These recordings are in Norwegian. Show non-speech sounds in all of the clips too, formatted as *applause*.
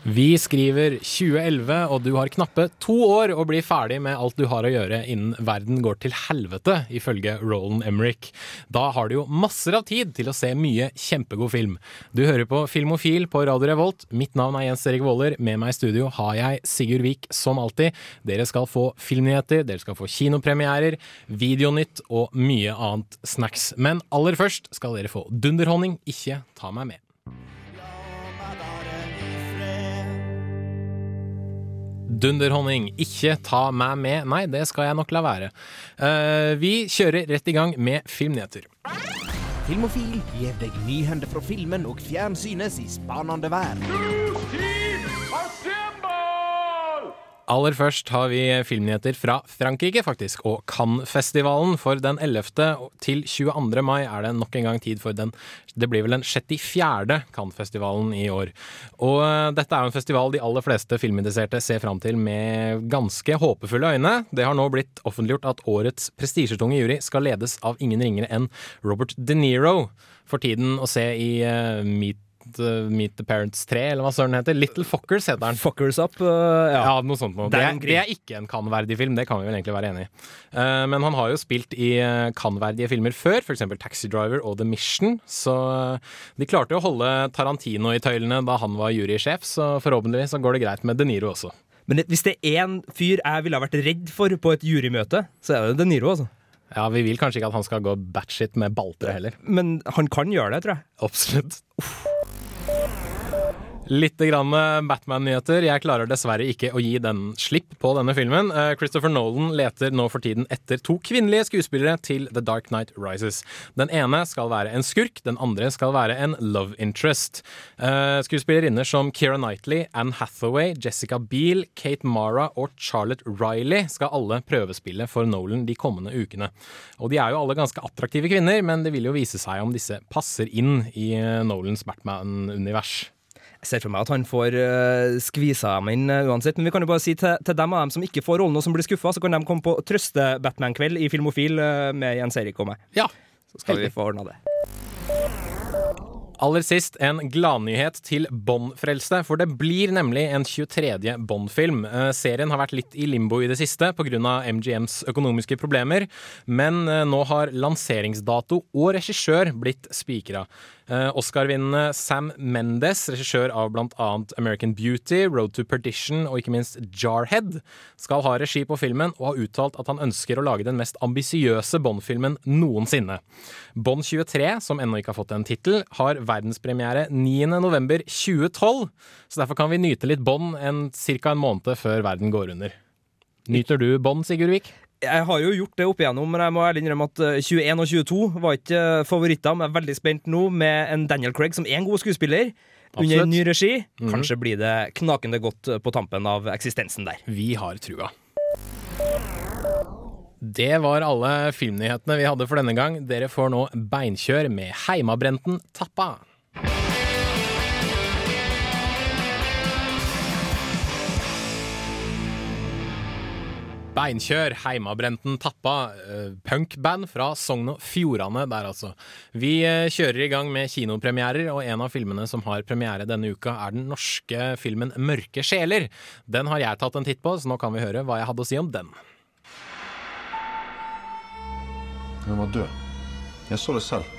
Vi skriver 2011, og du har knappe to år å bli ferdig med alt du har å gjøre innen verden går til helvete, ifølge Roland Emerick. Da har du jo masser av tid til å se mye kjempegod film. Du hører på Filmofil på Radio Revolt. Mitt navn er Jens Erik Våler. Med meg i studio har jeg Sigurd Vik, som alltid. Dere skal få filmnyheter, dere skal få kinopremierer, videonytt og mye annet snacks. Men aller først skal dere få dunderhonning, ikke ta meg med. Dunderhonning, ikke ta meg med. Nei, det skal jeg nok la være. Eh, vi kjører rett i gang med filmnyheter. Filmofil gir deg nyhender fra filmen og fjernsynets i spanende vær. Aller først har vi filmnyheter fra Frankrike, faktisk, og Cannes-festivalen. For den 11. til 22. mai er det nok en gang tid for den Det blir vel den 64. Cannes-festivalen i år. Og eh, dette er jo en festival de aller fleste filminteresserte ser fram til med ganske håpefulle øyne. Det har nå blitt offentliggjort at årets prestisjetunge jury skal ledes av ingen ringere enn Robert De Niro. For tiden å se i uh, Meet Meet the Parents 3, eller hva søren heter. Little Fuckers heter den. Fuckers up. uh, ja. Ja, noe sånt noe. Det, er- det er ikke en kan-verdig film, det kan vi vel egentlig være enig i. Uh, men han har jo spilt i kan-verdige filmer før, f.eks. Taxi Driver og The Mission. Så eh, de klarte jo å holde Tarantino i tøylene da han var jurysjef, så forhåpentligvis så går det greit med De Niro også. Men hvis det er én fyr jeg ville ha vært redd for på et jurymøte, så er det De Niro, altså. Ja, Vi vil kanskje ikke at han skal gå batshit med baltre heller. Men han kan gjøre det, tror jeg. Absolutt. Litt Batman-nyheter. Jeg klarer dessverre ikke å gi den slipp på denne filmen. Eh, Christopher Nolan leter nå for tiden etter to kvinnelige skuespillere til The Dark Knight Rises. Den ene skal være en skurk, den andre skal være en love interest. Eh, Skuespillerinner som Keira Knightley, Anne Hathaway, Jessica Biel, Kate Mara og Charlotte Riley skal alle prøvespille for Nolan de kommende ukene. Og de er jo alle ganske attraktive kvinner, men det vil jo vise seg om disse passer inn i eh, Nolans Batman-univers. Jeg ser for meg at han får uh, skvisa dem inn uh, uansett. Men vi kan jo bare si til, til dem av dem som ikke får rollen og som blir skuffa, så kan de komme på trøste-Batman-kveld i Filmofil uh, med Jens Erik og meg. Ja, Så skal vi få ordna det. Aller sist en gladnyhet til Bond-frelste, for det blir nemlig en 23. Bond-film. Eh, Serien har vært litt i limbo i det siste pga. MGMs økonomiske problemer, men eh, nå har lanseringsdato og regissør blitt spikra. Eh, Oscar-vinnende Sam Mendes, regissør av bl.a. American Beauty, Road to Perdition og ikke minst Jarhead, skal ha regi på filmen og har uttalt at han ønsker å lage den mest ambisiøse Bond-filmen noensinne. Bond 23, som ennå ikke har fått en tittel, har verdenspremiere 9.11.2012, så derfor kan vi nyte litt Bond ca. en måned før verden går under. Nyter du Bond, Sigurd Vik? Jeg har jo gjort det opp igjennom, men jeg må ærlig innrømme at uh, 21 og 22 var ikke uh, favoritter. Men jeg er veldig spent nå med en Daniel Craig som er en god skuespiller. Under Absolutt. en ny regi. Kanskje blir det knakende godt uh, på tampen av eksistensen der. Vi har trua. Det var alle filmnyhetene vi hadde for denne gang. Dere får nå beinkjør med Heimabrenten Tappa. Beinkjør, Heimabrenten Tappa, eh, punkband fra Sogn og Fjordane der altså. Vi eh, kjører i gang med kinopremierer, og en av filmene som har premiere denne uka er den norske filmen Mørke sjeler. Den har jeg tatt en titt på, så nå kan vi høre hva jeg hadde å si om den. Hun var død. Jeg så det selv.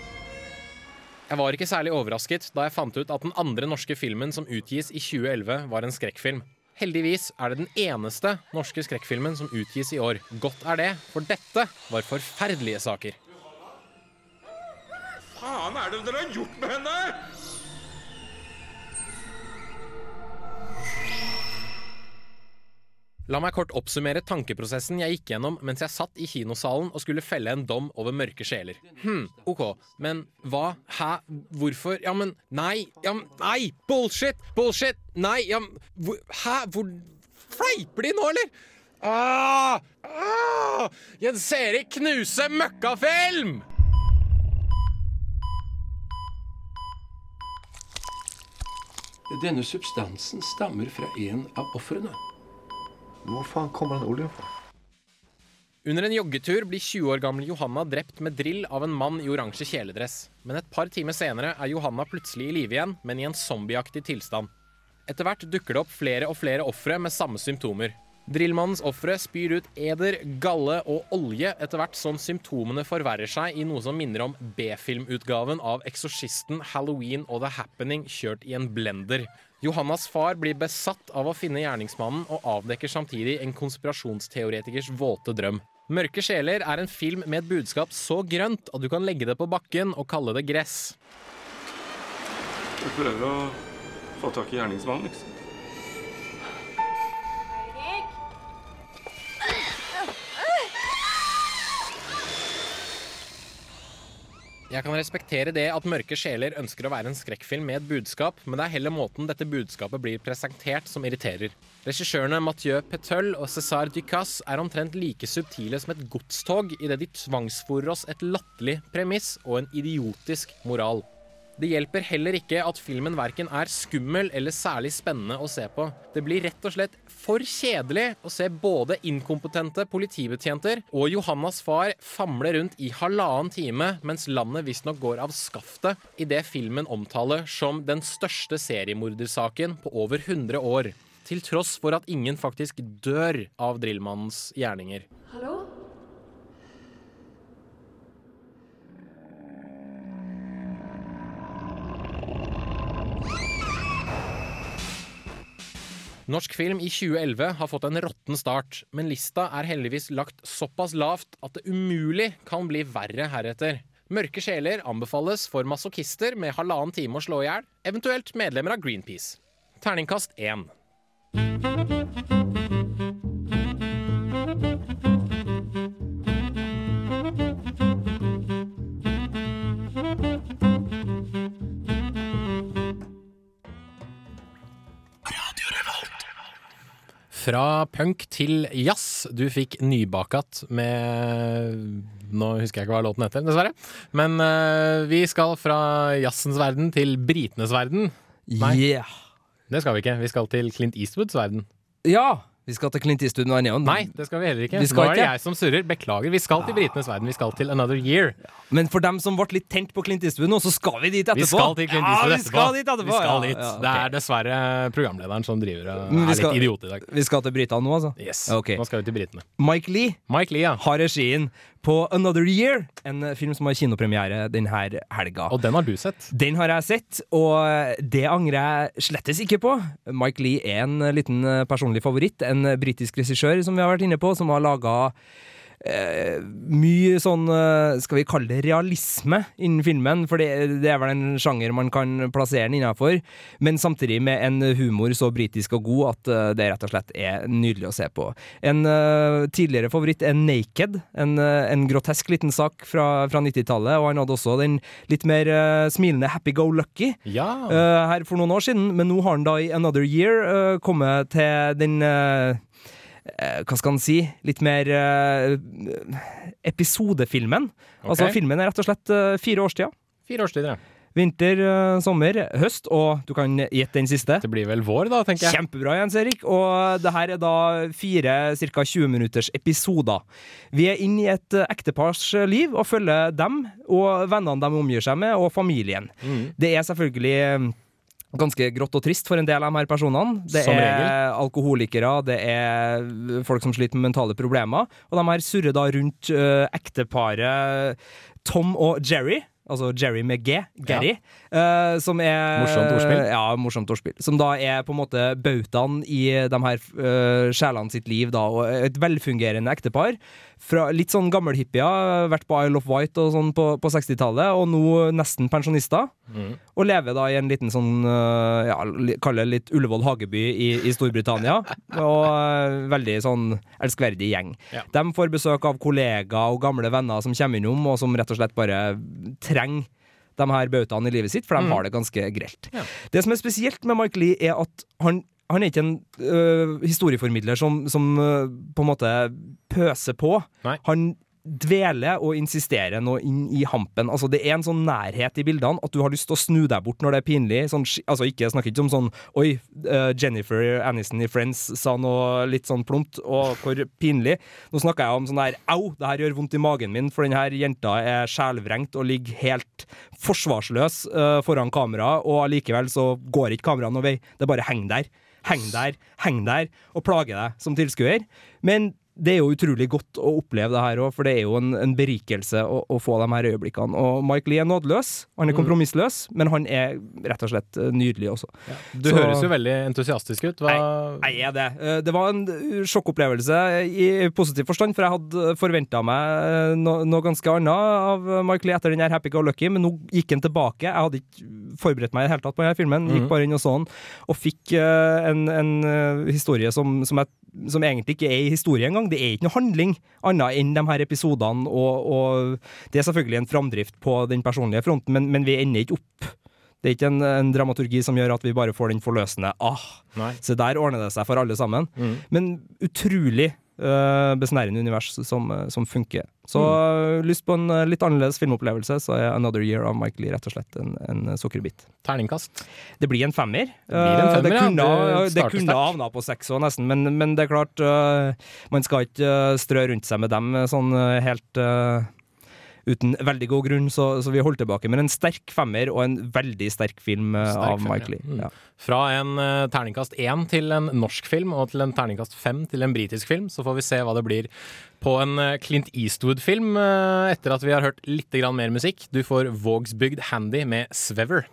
Jeg var ikke særlig overrasket da jeg fant ut at den andre norske filmen som utgis i 2011, var en skrekkfilm. Heldigvis er det den eneste norske skrekkfilmen som utgis i år. Godt er det, for dette var forferdelige saker. Hva faen er det dere har gjort med henne? La meg kort oppsummere tankeprosessen jeg gikk gjennom mens jeg satt i kinosalen og skulle felle en dom over mørke sjeler. Hm, ok, men hva? Hæ? Hvorfor? Ja, men Nei! Ja, men Nei! Bullshit! Bullshit! Nei! Ja, hvor, Hæ? Hvor Fleiper de nå, eller? Ah! Ah! Jens Erik knuse møkkafilm! Denne substansen stammer fra en av ofrene. Hvor faen kommer den oljen fra? Under en joggetur blir 20 år gamle Johanna drept med drill av en mann i oransje kjeledress. Men et par timer senere er Johanna plutselig i live igjen, men i en zombieaktig tilstand. Etter hvert dukker det opp flere og flere ofre med samme symptomer. Drillmannens ofre spyr ut eder, galle og olje etter hvert som symptomene forverrer seg i noe som minner om B-filmutgaven av Eksorsisten, Halloween og The Happening kjørt i en blender. Johannas far blir besatt av å finne gjerningsmannen og avdekker samtidig en konspirasjonsteoretikers våte drøm. Mørke sjeler er en film med et budskap så grønt at du kan legge det på bakken og kalle det gress. Du prøver å få tak i gjerningsmannen, liksom. Jeg kan respektere det at Mørke sjeler ønsker å være en skrekkfilm med et budskap, men det er heller måten dette budskapet blir presentert som irriterer. Regissørene Mathieu Petul og César Ducasse er omtrent like subtile som et godstog idet de tvangsfòrer oss et latterlig premiss og en idiotisk moral. Det hjelper heller ikke at filmen verken er skummel eller særlig spennende å se på. Det blir rett og slett for kjedelig å se både inkompetente politibetjenter og Johannas far famle rundt i halvannen time mens landet visstnok går av skaftet i det filmen omtaler som den største seriemordersaken på over 100 år. Til tross for at ingen faktisk dør av drillmannens gjerninger. Hallo? Norsk film i 2011 har fått en råtten start, men lista er heldigvis lagt såpass lavt at det umulig kan bli verre heretter. Mørke sjeler anbefales for masochister med halvannen time å slå i hjel, eventuelt medlemmer av Greenpeace. Terningkast 1. Fra punk til jazz. Du fikk Nybakat med Nå husker jeg ikke hva låten heter, dessverre. Men uh, vi skal fra jazzens verden til britenes verden. Nei. Yeah. Det skal vi ikke. Vi skal til Clint Eastwoods verden. Ja! Vi skal til Clint Eastwood nå. er Nei, det skal vi heller ikke. Vi skal Nå er det jeg som surrer. Beklager. Vi skal til britenes verden. Vi skal til Another Year. Men for dem som ble litt tent på Clint Eastwood nå, så skal vi dit etterpå. Vi skal til Clint Eastwood ja, etterpå. vi skal dit etterpå. Vi skal ja, dit. ja, Det er dessverre programlederen som driver og er skal- litt idiot i dag. Vi skal til britene nå, altså? Yes. Okay. Nå skal vi til britene. Mike Lee Mike Lee, ja. har regien på Another Year, en film som har kinopremiere denne helga. Og den har du sett. Den har jeg sett, og det angrer jeg slettes ikke på. Mike Lee er en liten eh, personlig favoritt. En britisk regissør som vi har vært inne på, som har laga eh, mye sånn eh, Skal vi kalle det realisme innen filmen? For det, det er vel en sjanger man kan plassere den innafor. Men samtidig med en humor så britisk og god at eh, det rett og slett er nydelig å se på. En uh, tidligere favoritt er Naked. En, uh, en grotesk liten sak fra, fra 90-tallet. Og han hadde også den litt mer uh, smilende Happy Go Lucky. Ja. her for noen år siden, men nå har han da i Another Year kommet til den hva skal en si? Litt mer uh, episodefilmen. Altså Filmen er rett og slett uh, fire årstider. Fire årstider, ja. Vinter, uh, sommer, høst, og du kan gjette den siste. Det blir vel vår, da, tenker jeg. Kjempebra, Jens Erik. Og det her er da fire ca. 20 minutters episoder. Vi er inne i et eh, ektepars liv og følger dem og vennene de omgir seg med, og familien. Mm. Det er selvfølgelig eh, ganske grått og trist for en del av de her personene. Det er alkoholikere, det er folk som sliter med mentale problemer, og de her surrer da rundt uh, ekteparet Tom og Jerry. Altså Jerry med G, Gary, uh, som er Morsomt ordspill. Ja, morsomt ordspill. Som da er på en måte bautaen i de her uh, sjelene sitt liv, da, og et velfungerende ektepar. Fra litt sånn gammelhippier, vært på Isle of Wight og sånn på, på 60-tallet, og nå nesten pensjonister. Mm. Og lever da i en liten sånn, uh, ja, kall det litt Ullevål hageby i, i Storbritannia. *laughs* Og uh, veldig sånn elskverdig gjeng. Ja. De får besøk av kollegaer og gamle venner som kommer innom, og som rett og slett bare trenger de her bautaene i livet sitt, for de Mm. har det ganske grelt. Ja. Det som er spesielt med Mike Lee, er at han han er ikke en øh, historieformidler som, som øh, på en måte pøser på. Nei. Han dveler og insisterer nå inn i hampen. Altså, det er en sånn nærhet i bildene at du har lyst til å snu deg bort når det er pinlig. Sånn, altså, ikke, jeg snakker ikke om sånn Oi, eh, Jennifer Aniston i Friends sa noe litt sånn plumpt, og hvor pinlig. Nå snakker jeg om sånn der Au, det her gjør vondt i magen min, for denne her jenta er sjelvrengt og ligger helt forsvarsløs uh, foran kamera, og allikevel så går ikke kameraet noen vei. Det bare henger der. Heng der, heng der, og plage deg som tilskuer. Men det er jo utrolig godt å oppleve det her òg, for det er jo en, en berikelse å, å få de her øyeblikkene. Og Mike Lee er nådeløs, han er kompromissløs, men han er rett og slett eh, nydelig også. Du Så- høres jo veldig entusiastisk ut. Hva, Jeg er det. Eh, Det var en uh, sjokkopplevelse i positiv forstand, for jeg hadde forventa meg noe, noe ganske annet av Mike Lee etter den her Happy Go Lucky, men nå gikk han tilbake. Jeg hadde ikke forberedt meg i det hele tatt på denne filmen, gikk bare inn og så den, og fikk eh, en, en eh, historie som, som, jeg, som egentlig ikke er i historie engang. Det er ikke noe handling annet enn de her episodene, og, og det er selvfølgelig en framdrift på den personlige fronten, men, men vi ender ikke opp. Det er ikke en, en dramaturgi som gjør at vi bare får den forløsende ah, Nei. så der ordner det seg for alle sammen. Mm. Men utrolig besnærende univers som, eh, som funker. Så Mm. eh, lyst på en eh, litt annerledes filmopplevelse, så er 'Another Year' av Mike Lee rett og slett en, en sukkerbit. Terningkast? Det blir en femmer. blir en Eh, femmer, det kunne, Du det kunne havna på seks òg, nesten, men, men det er klart eh, Man skal ikke eh, strø rundt seg med dem eh, sånn eh, helt eh, uten veldig god grunn, så, så vi holdt tilbake. Men en sterk femmer og en veldig sterk film eh, Sterk av femmer, Mike Lee. ja. Mm. Fra en uh, terningkast én til en norsk film, og til en terningkast fem til en britisk film, så får vi se hva det blir på en uh, Clint Eastwood-film uh, etter at vi har hørt litt grann mer musikk. Du får Vågsbygd Handy med Svever.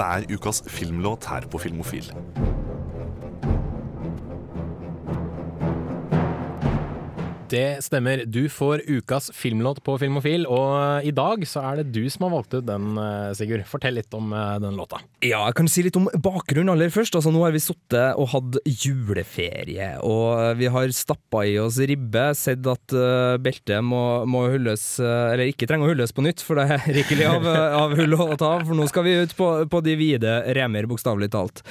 Dette er ukas filmlåt her på Filmofil. Det stemmer. Du får ukas filmlåt på Filmofil, og i dag så er det du som har valgt ut den, eh, Sigurd. Fortell litt om eh, den låta. Ja, jeg kan si litt om bakgrunnen aller først. Altså, nå har vi sittet og hatt juleferie, og vi har stappa i oss ribbe, sett at beltet må, må hulles, eh, eller ikke trenger å hulles på nytt, for det er rikelig av, eh, av hull å ta, for nå skal vi ut på, på de vide remer, bokstavelig talt.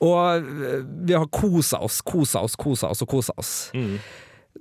Og eh, vi har kosa oss, kosa oss, kosa oss og kosa oss.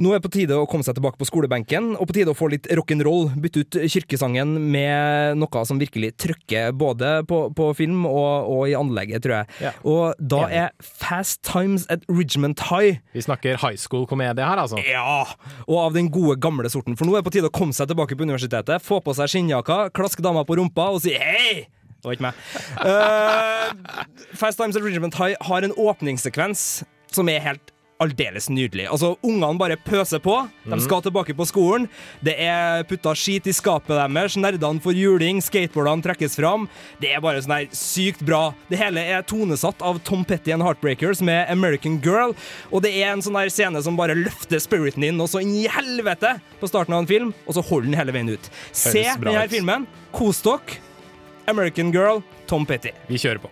Nå er det på tide å komme seg tilbake på skolebenken, og på tide å få litt rock'n'roll. Bytte ut kirkesangen med noe som virkelig trykker, både på, på film og, og i anlegget, tror jeg. Ja. Og da er Fast Times at Ridgement High Vi snakker high school-komedie her, altså. ja, og av den gode, gamle sorten. For nå er det på tide å komme seg tilbake på universitetet, få på seg skinnjakka, klaske dama på rumpa og si hei! Det var ikke meg. Uh, *laughs* Fast Times at Ridgement High har en åpningssekvens som er helt aldeles nydelig. Altså, Ungene bare pøser på. De skal tilbake på skolen. Det er putta skit i skapet deres. Nerdene får juling. Skateboardene trekkes fram. Det er bare sånn her sykt bra. Det hele er tonesatt av Tom Petty and Heartbreakers med American Girl. Og det er en sånn her scene som bare løfter spiriten din og så inn i helvete på starten av en film, og så holder den hele veien ut. Se denne filmen. Kos dere. American Girl, Tom Petty. Vi kjører på.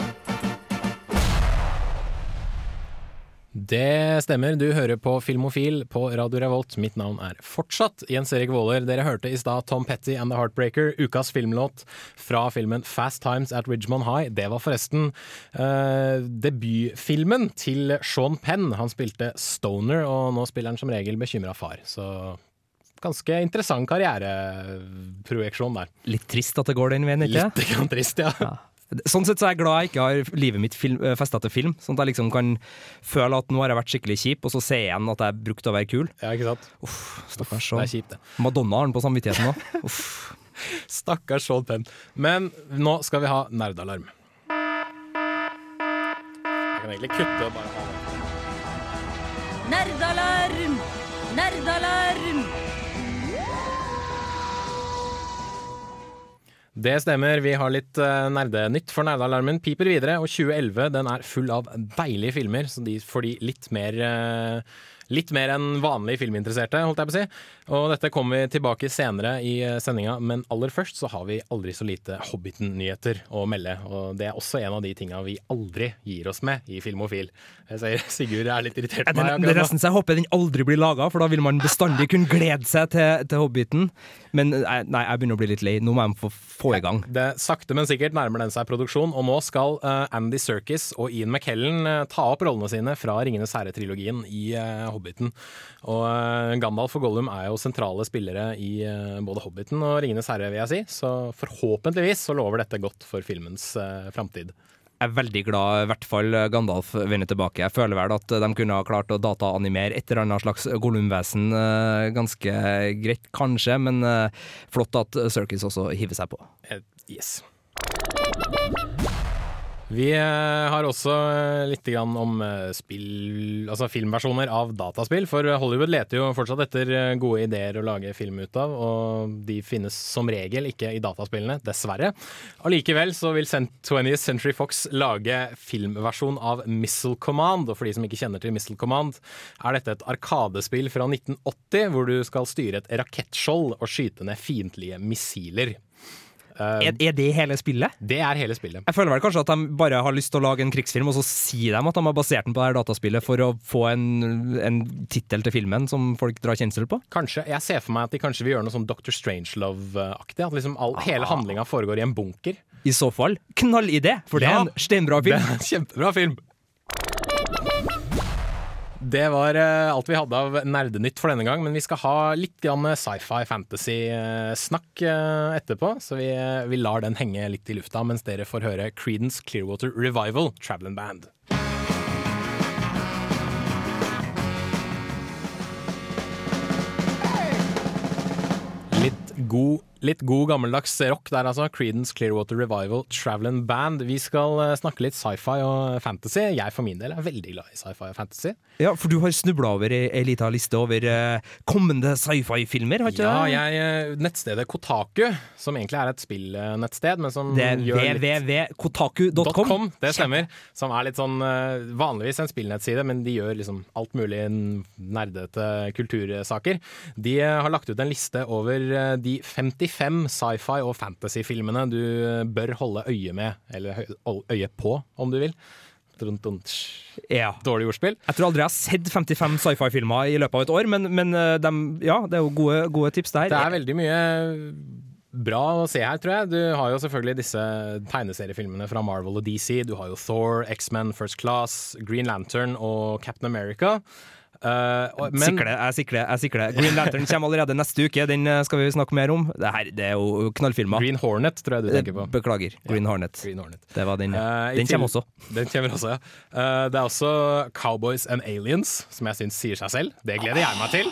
Det stemmer, du hører på Filmofil på Radio Revolt. Mitt navn er fortsatt Jens Erik Våler. Dere hørte i stad Tom Petty and The Heartbreaker, ukas filmlåt fra filmen Fast Times at Ridgemont High. Det var forresten uh, debutfilmen til Sean Penn. Han spilte Stoner, og nå spiller han som regel bekymra far. Så ganske interessant karriereprojeksjon der. Litt trist at det går den veien, ikke Litt trist, ja. Ja. Sånn sett så er jeg glad jeg ikke har livet mitt film, festa til film, sånn at jeg liksom kan føle at nå har jeg vært skikkelig kjip, og så ser jeg igjen at jeg brukte å være kul. Ja, ikke sant? Uff, Stakkars Det er kjipt, det. Madonna har den på samvittigheten nå. *laughs* Uff. Stakkars Sean Penn. Men nå skal vi ha nerdalarm. Jeg kan egentlig kutte og bare ha det. Nerdalarm! Nerdalarm! Det stemmer, vi har litt uh, nerdenytt for nerdealarmen. Piper videre, og 2011 den er full av deilige filmer så de, får de litt mer uh, Litt mer enn vanlige filminteresserte, holdt jeg på å si. Og dette kommer vi tilbake senere i uh, sendinga, men aller først så har vi aldri så lite Hobbiten-nyheter å melde. Og det er også en av de tinga vi aldri gir oss med i Filmofil. Jeg sier Sigurd er litt irritert på meg det er nesten så jeg håper den aldri blir laga, for da vil man bestandig kunne glede seg til, til Hobbiten. Men nei, nei, jeg begynner å bli litt lei. Nå må jeg få, få i gang. Det Sakte, men sikkert nærmer den seg produksjon, og nå skal uh, Andy Serkis og Ian McKellen uh, ta opp rollene sine fra Ringenes herre-trilogien i uh, Hobbiten. Og eh, Gandalf og Gollum er jo sentrale spillere i eh, både Hobbiten og Ringenes herre, vil jeg si. Så forhåpentligvis så lover dette godt for filmens uh, framtid. Jeg er veldig glad i hvert fall Gandalf vinner tilbake. Jeg føler vel at de kunne ha klart å dataanimere et eller annet slags Gollum-vesen eh, ganske greit, kanskje, men eh, flott at Circus også hiver seg på. Eh, Yes. Vi eh, har også eh, litt om eh, spill, altså filmversjoner av dataspill. For Hollywood leter jo fortsatt etter gode ideer å lage film ut av, og de finnes som regel ikke i dataspillene, dessverre. Allikevel så vil 20th Century Fox lage filmversjon av Missile Command. Og for de som ikke kjenner til Missile Command, er dette et arkadespill fra 1980 hvor du skal styre et rakettskjold og skyte ned fiendtlige missiler. Eh, Er, er det hele spillet? det er hele spillet. Jeg føler vel kanskje at de bare har lyst til å lage en krigsfilm, og så sier de at de har basert den på det her dataspillet for å få en, en tittel til filmen som folk drar kjensel på. Kanskje, Jeg ser for meg at de kanskje vil gjøre noe sånn Dr. Strangelove-aktig. At liksom all, hele handlinga foregår i en bunker. I så fall, knallidé, for det Ja. er en steinbra Det er en kjempebra film! Det var eh, alt vi hadde av nerdenytt for denne gang, men vi skal ha litt sci-fi fantasy-snakk eh, etterpå. Så vi, eh, vi lar den henge litt i lufta mens dere får høre Creedence Clearwater Revival, Traveling Band. Litt god, Litt god gammeldags rock der, altså. Creedence Clearwater Revival Travelin' Band. Vi skal eh, snakke litt sci-fi og fantasy. Jeg for min del er veldig glad i sci-fi og fantasy. Ja, for du har snubla over ei lita liste over eh, kommende sci-fi-filmer, har ikke ja, det? Ja, eh, nettstedet Kotaku, som egentlig er et spillnettsted, men som det gjør www.kotaku.com. Det stemmer. Som er litt sånn vanligvis en spillnettside, men de gjør liksom alt mulig nerdete kultursaker. De har lagt ut en liste over de 50 fem sci-fi og fantasy-filmene du eh, bør holde øye med, eller øye på, om du vil. Ja. Dårlig ordspill. Jeg tror aldri jeg har sett 55 sci-fi-filmer i løpet av et år, men, men eh, de, ja, det er jo gode, gode tips, der. Det er veldig mye eh, bra å se her, tror jeg. Du har jo selvfølgelig disse tegneseriefilmene fra Marvel og DC. Du har jo Thor, X-Men, First Class, Green Lantern og Captain America. Og, men Sikle, jeg sikler, jeg sikler. Green Lantern kommer allerede neste uke, den eh, skal vi snakke mer om. Det, her, det er jo knallfilmer. Green Hornet tror jeg du tenker på. Beklager. Green Hornet. Green Hornet. Det var den. ja. Eh, Den kommer også. *laughs* Den kommer også, ja. Uh, det er også Cowboys and Aliens, som jeg syns sier seg selv. Det gleder jeg meg til.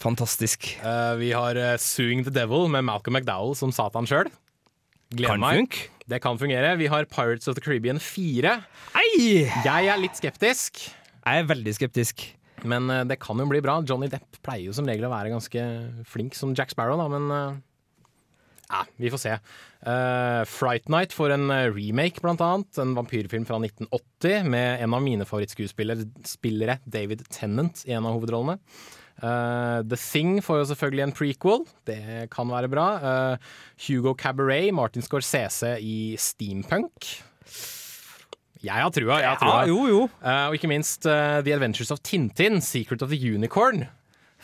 Fantastisk. Eh, vi har Suing the Devil med Malcolm McDowell som Satan sjøl. Gleder meg. Det kan fungere. Vi har Pirates of the Caribbean 4. Ei! Jeg er litt skeptisk, Jeg er veldig skeptisk. men eh, det kan jo bli bra. Johnny Depp pleier jo som regel å være ganske flink som Jack Sparrow, da, men eh, ja, vi får se. Uh, Fright Night får en remake, blant annet. En vampyrfilm fra 1980 med en av mine favorittskuespillere, spillere, David Tennant, i en av hovedrollene. Uh, The Thing får jo selvfølgelig en prequel. Det kan være bra. Uh, Hugo Cabaret, Martin Scorsese i steampunk. Jeg har trua. Jeg har trua. Ja, jo, jo. Uh, og ikke minst uh, The Adventures of Tintin, Secret of the Unicorn.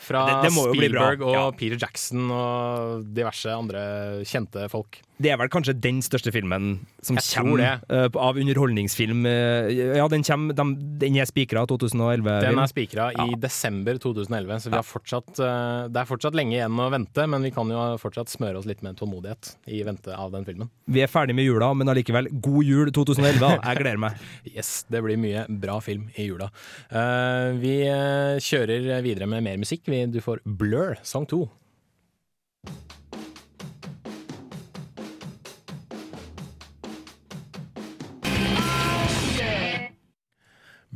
Fra Det- det. Spielberg og Ja. Peter Jackson og diverse andre kjente folk. Det er vel kanskje den største filmen som kommer eh, av underholdningsfilm. Uh, ja, den, kommer, de, den er spikra 2011. Den er spikra i desember 2011, så vi har fortsatt, uh, det er fortsatt lenge igjen å vente. Men vi kan jo fortsatt smøre oss litt med tålmodighet i vente av den filmen. Vi er ferdig med jula, men allikevel, god jul 2011. Jeg gleder meg. *laughs* Yes, det blir mye bra film i jula. Vi kjører videre med mer musikk. Vi, du får Blur, sang to.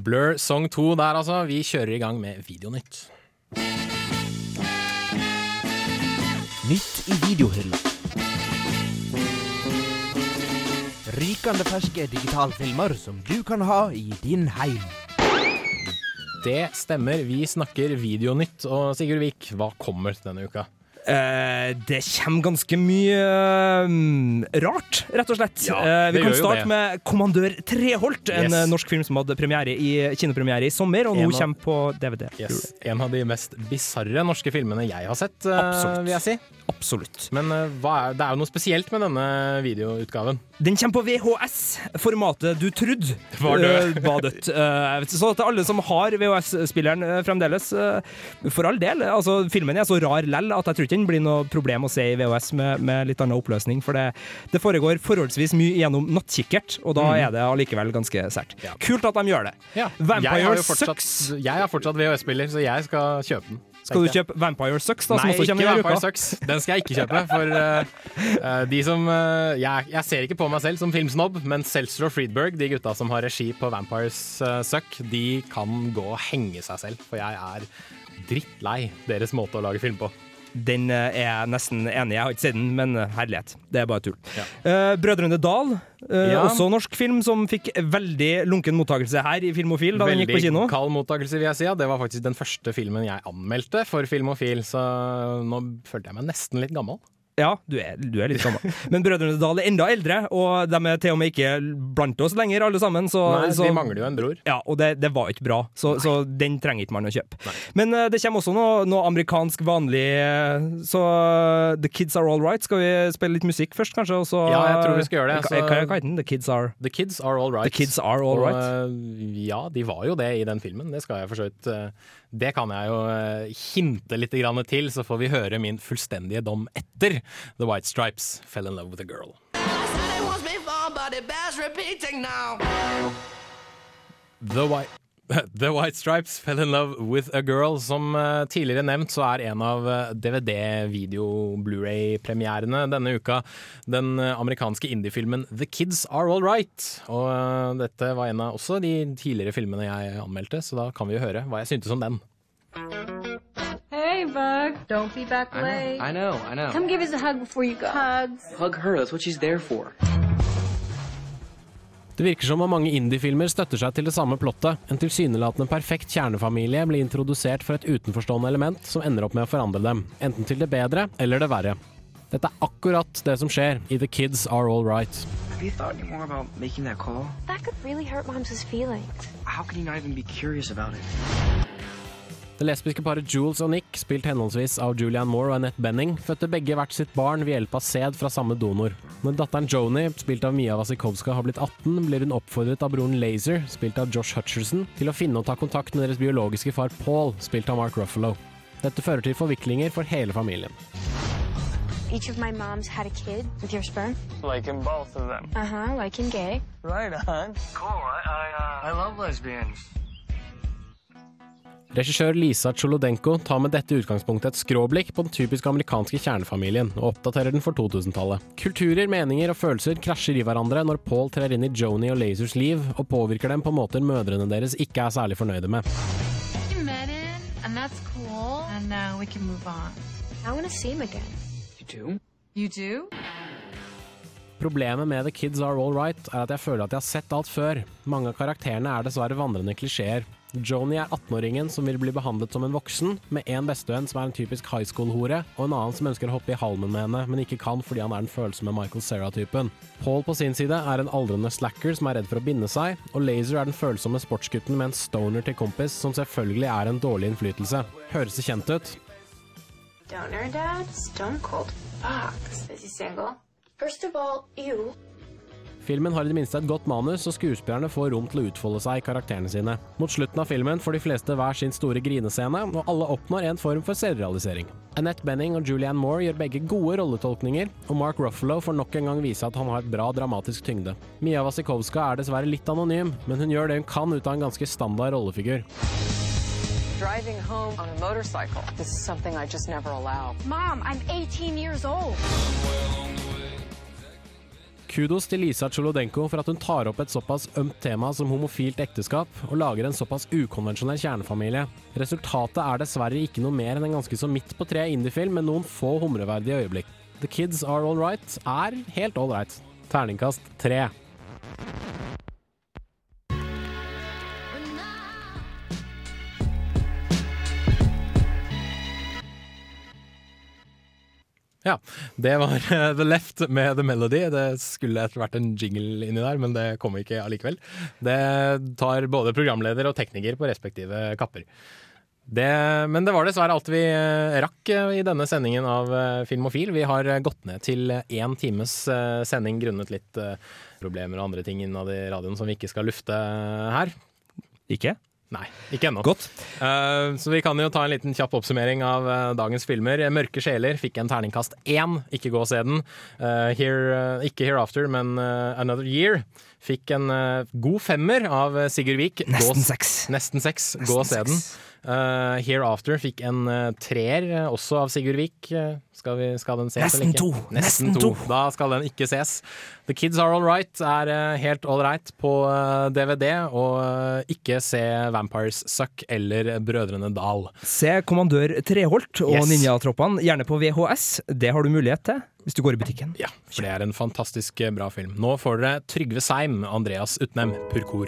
Blur Song 2 der, altså. Vi kjører i gang med Videonytt. Nytt i videohylla. Rykende ferske digitalfilmer som du kan ha i din heim. Det stemmer, vi snakker Videonytt. Og Sigurd Vik, hva kommer denne uka? Eh, det kommer ganske mye eh, rart, rett og slett. Ja, Eh, vi kan starte det. med 'Kommandør Treholt', en Yes. eh, norsk film som hadde premiere i, kinopremiere i sommer, og nå En av- kommer på DVD. Yes. En av de mest bisarre norske filmene jeg har sett, Absolutt. vil jeg si. Absolutt. Men er, det er jo noe spesielt med denne videoutgaven. Den kommer på VHS. Formatet du trodde *laughs* Var død. var dødt. *laughs* Så til alle som har VHS-spilleren fremdeles, for all del. Altså, filmen er så rar lell at jeg tror ikke den blir noe problem å se i VHS med, med litt annen oppløsning. For det, det foregår forholdsvis mye gjennom nattkikkert, og da er det allikevel ganske sært. Ja. Kult at de gjør det. Ja. Vampire jeg fortsatt, Sucks. Jeg har fortsatt VHS-spiller, så jeg skal kjøpe den. Skal du kjøpe Vampire Sucks, da, Nei, ikke Vampire? Sucks. Den skal jeg ikke kjøpe. For eh, de som uh, jeg, jeg ser ikke på meg selv som filmsnobb, men Seltzer og Friedberg, de gutta som har regi på Vampires uh, Suck, de kan gå og henge seg selv. For jeg er drittlei deres måte å lage film på. Den eh, er jeg nesten enig i. Jeg har ikke sett den, men eh, herlighet. Det er bare tull. Ja. Uh, Brødrene Dal, uh, Ja. også norsk film som fikk veldig lunken mottakelse her i Filmofil da den gikk på kino. Veldig kald mottakelse, vil jeg si. Ja. Det var faktisk den første filmen jeg anmeldte for Filmofil, så nå følte jeg meg nesten litt gammel. Ja, du er, du er litt gammel. Men Brødrene Dal er enda eldre, og de er til og med ikke blant oss lenger, alle sammen. Så, Nei, så, vi mangler jo en bror. Ja, og det, det var ikke bra, så, så den trenger ikke man å kjøpe. Men uh, det kommer også noe, noe amerikansk vanlig, eh, så uh, The Kids Are All Right. Skal vi spille litt musikk først, kanskje? Og så, Ja, jeg tror vi skal gjøre det, så- hva- hva heter den? The Kids Are The Kids Are All Right. The Kids Are All Og, Right. eh, ja, de var jo det i den filmen. Det skal jeg for så vidt Det kan jeg jo eh, hinte litt til, så får vi høre min fullstendige dom etter The White Stripes Fell in Love with a Girl. The White The White Stripes Fell in Love with a Girl. Som eh, tidligere nevnt, så er en av eh, DVD-video-Blu-ray-premierene denne uka den amerikanske amerikanske indiefilmen The Kids Are All Right. Og eh, dette var en av også de tidligere filmene jeg anmeldte, så da kan vi jo høre hva jeg syntes om den. Hey, Bug. Don't be back late. I know, I know. Come give us a hug before you go. Hugs. Hug her, that's what she's there for. Det virker som om mange indiefilmer støtter seg til det samme plottet. En tilsynelatende perfekt kjernefamilie blir introdusert for et utenforstående element som ender opp med å forandre dem, enten til det bedre eller det verre. Dette er akkurat det som skjer i The Kids Are All Right. Have you thought any more about making that call? That could really hurt Mom's feelings. How can you not even be curious about it? Det lesbiske paret Jules og Nick, spilt henholdsvis av Julianne Moore og Annette Benning, fødte begge hvert sitt barn ved hjelp av sæd fra samme donor. Når datteren Joni, spilt av Mia Wasikowska, har blitt 18, blir hun oppfordret av broren Laser, spilt av Josh Hutcherson, til å finne og ta kontakt med deres biologiske far Paul, spilt av Mark Ruffalo. Dette fører til forviklinger for hele familien. Each of my moms had a kid with your sperm. Like in both of them. Uh huh, like in gay. Right on. Cool. I I, uh, I love lesbians. Regissør Lisa Cholodenko tar med dette utgangspunktet et skråblikk på den typisk amerikanske kjernefamilien, og oppdaterer den for 2000-tallet. Kulturer, meninger og følelser krasjer i hverandre når Paul trer inn i Joni og Lasers liv, og påvirker dem på måter mødrene deres ikke er særlig fornøyde med. You met him, and that's cool. And now we can move on. I want to see him again. You do? You do? Problemet med The Kids Are All Right er at jeg føler at jeg har sett alt før. Mange av karakterene er dessverre vandrende klisjeer. Joni er 18-åringen som vil bli behandlet som en voksen, med en bestevenn som er en typisk high school-hore, og en annen som ønsker å hoppe i halmen med henne, men ikke kan fordi han er den følsomme Michael Cera-typen. Paul på sin side er en aldrende slacker som er redd for å binde seg, og Laser er den følsomme sportsgutten med en stoner til kompis, som selvfølgelig er en dårlig innflytelse. Høres det kjent ut? Donor dad? Stone cold fox. Is he single? First of all, you. Filmen har i det minste et godt manus, og skuespillerne får rom til å utfolde seg i karakterene sine. Mot slutten av filmen får de fleste hver sin store grinescene, og alle oppnår en form for selvrealisering. Annette Benning og Julianne Moore gjør begge gode rolletolkninger, og Mark Ruffalo får nok en gang vise at han har et bra dramatisk tyngde. Mia Wasikowska er dessverre litt anonym, men hun gjør det hun kan ut av en ganske standard rollefigur. Driving home on a motorcycle. This is something I just never allow. Mom, I'm 18 years old. Kudos til Lisa Cholodenko for at hun tar opp et såpass ømt tema som homofilt ekteskap, og lager en såpass ukonvensjonell kjernefamilie. Resultatet er dessverre ikke noe mer enn en ganske så midt på treet indiefilm med noen få humreverdige øyeblikk. The Kids Are All Right er helt all right. Terningkast tre. Ja, det var eh, The Left med The Melody. Det skulle etter hvert en jingle inni der, men det kom ikke allikevel. Det tar både programleder og tekniker på respektive kapper. Det, men det var dessverre alt vi eh, rakk eh, i denne sendingen av Filmofil. Vi har gått ned til én times sending grunnet litt problemer og andre ting innad i radioen som vi ikke skal lufte her. Ikke? Nei, ikke ennå. Eh, så vi kan jo ta en liten kjapp oppsummering av uh, dagens filmer. 'Mørke sjeler' fikk en terningkast én, ikke gå og se den. Uh, Here, ikke 'Hereafter', men 'Another Year' fikk en god femmer av Sigurd Vik. Nesten seks. Nesten seks. Gå og se den. Eh, 'Hereafter' fikk en uh, treer, eh, også av Sigurd Vik. Skal, vi, skal den ses Nesten eller ikke? to. Nesten, Nesten to. to. Da skal den ikke ses. 'The Kids Are All Right' er uh, helt all right på DVD, og ikke se 'Vampires Suck' eller 'Brødrene Dal'. Se Kommandør Treholt og Yes. Ninjatroppene, gjerne på VHS. Det har du mulighet til hvis du går i butikken. Ja, for det er en fantastisk bra film. Nå får dere Trygve Seim, Andreas Utnem, Purkor.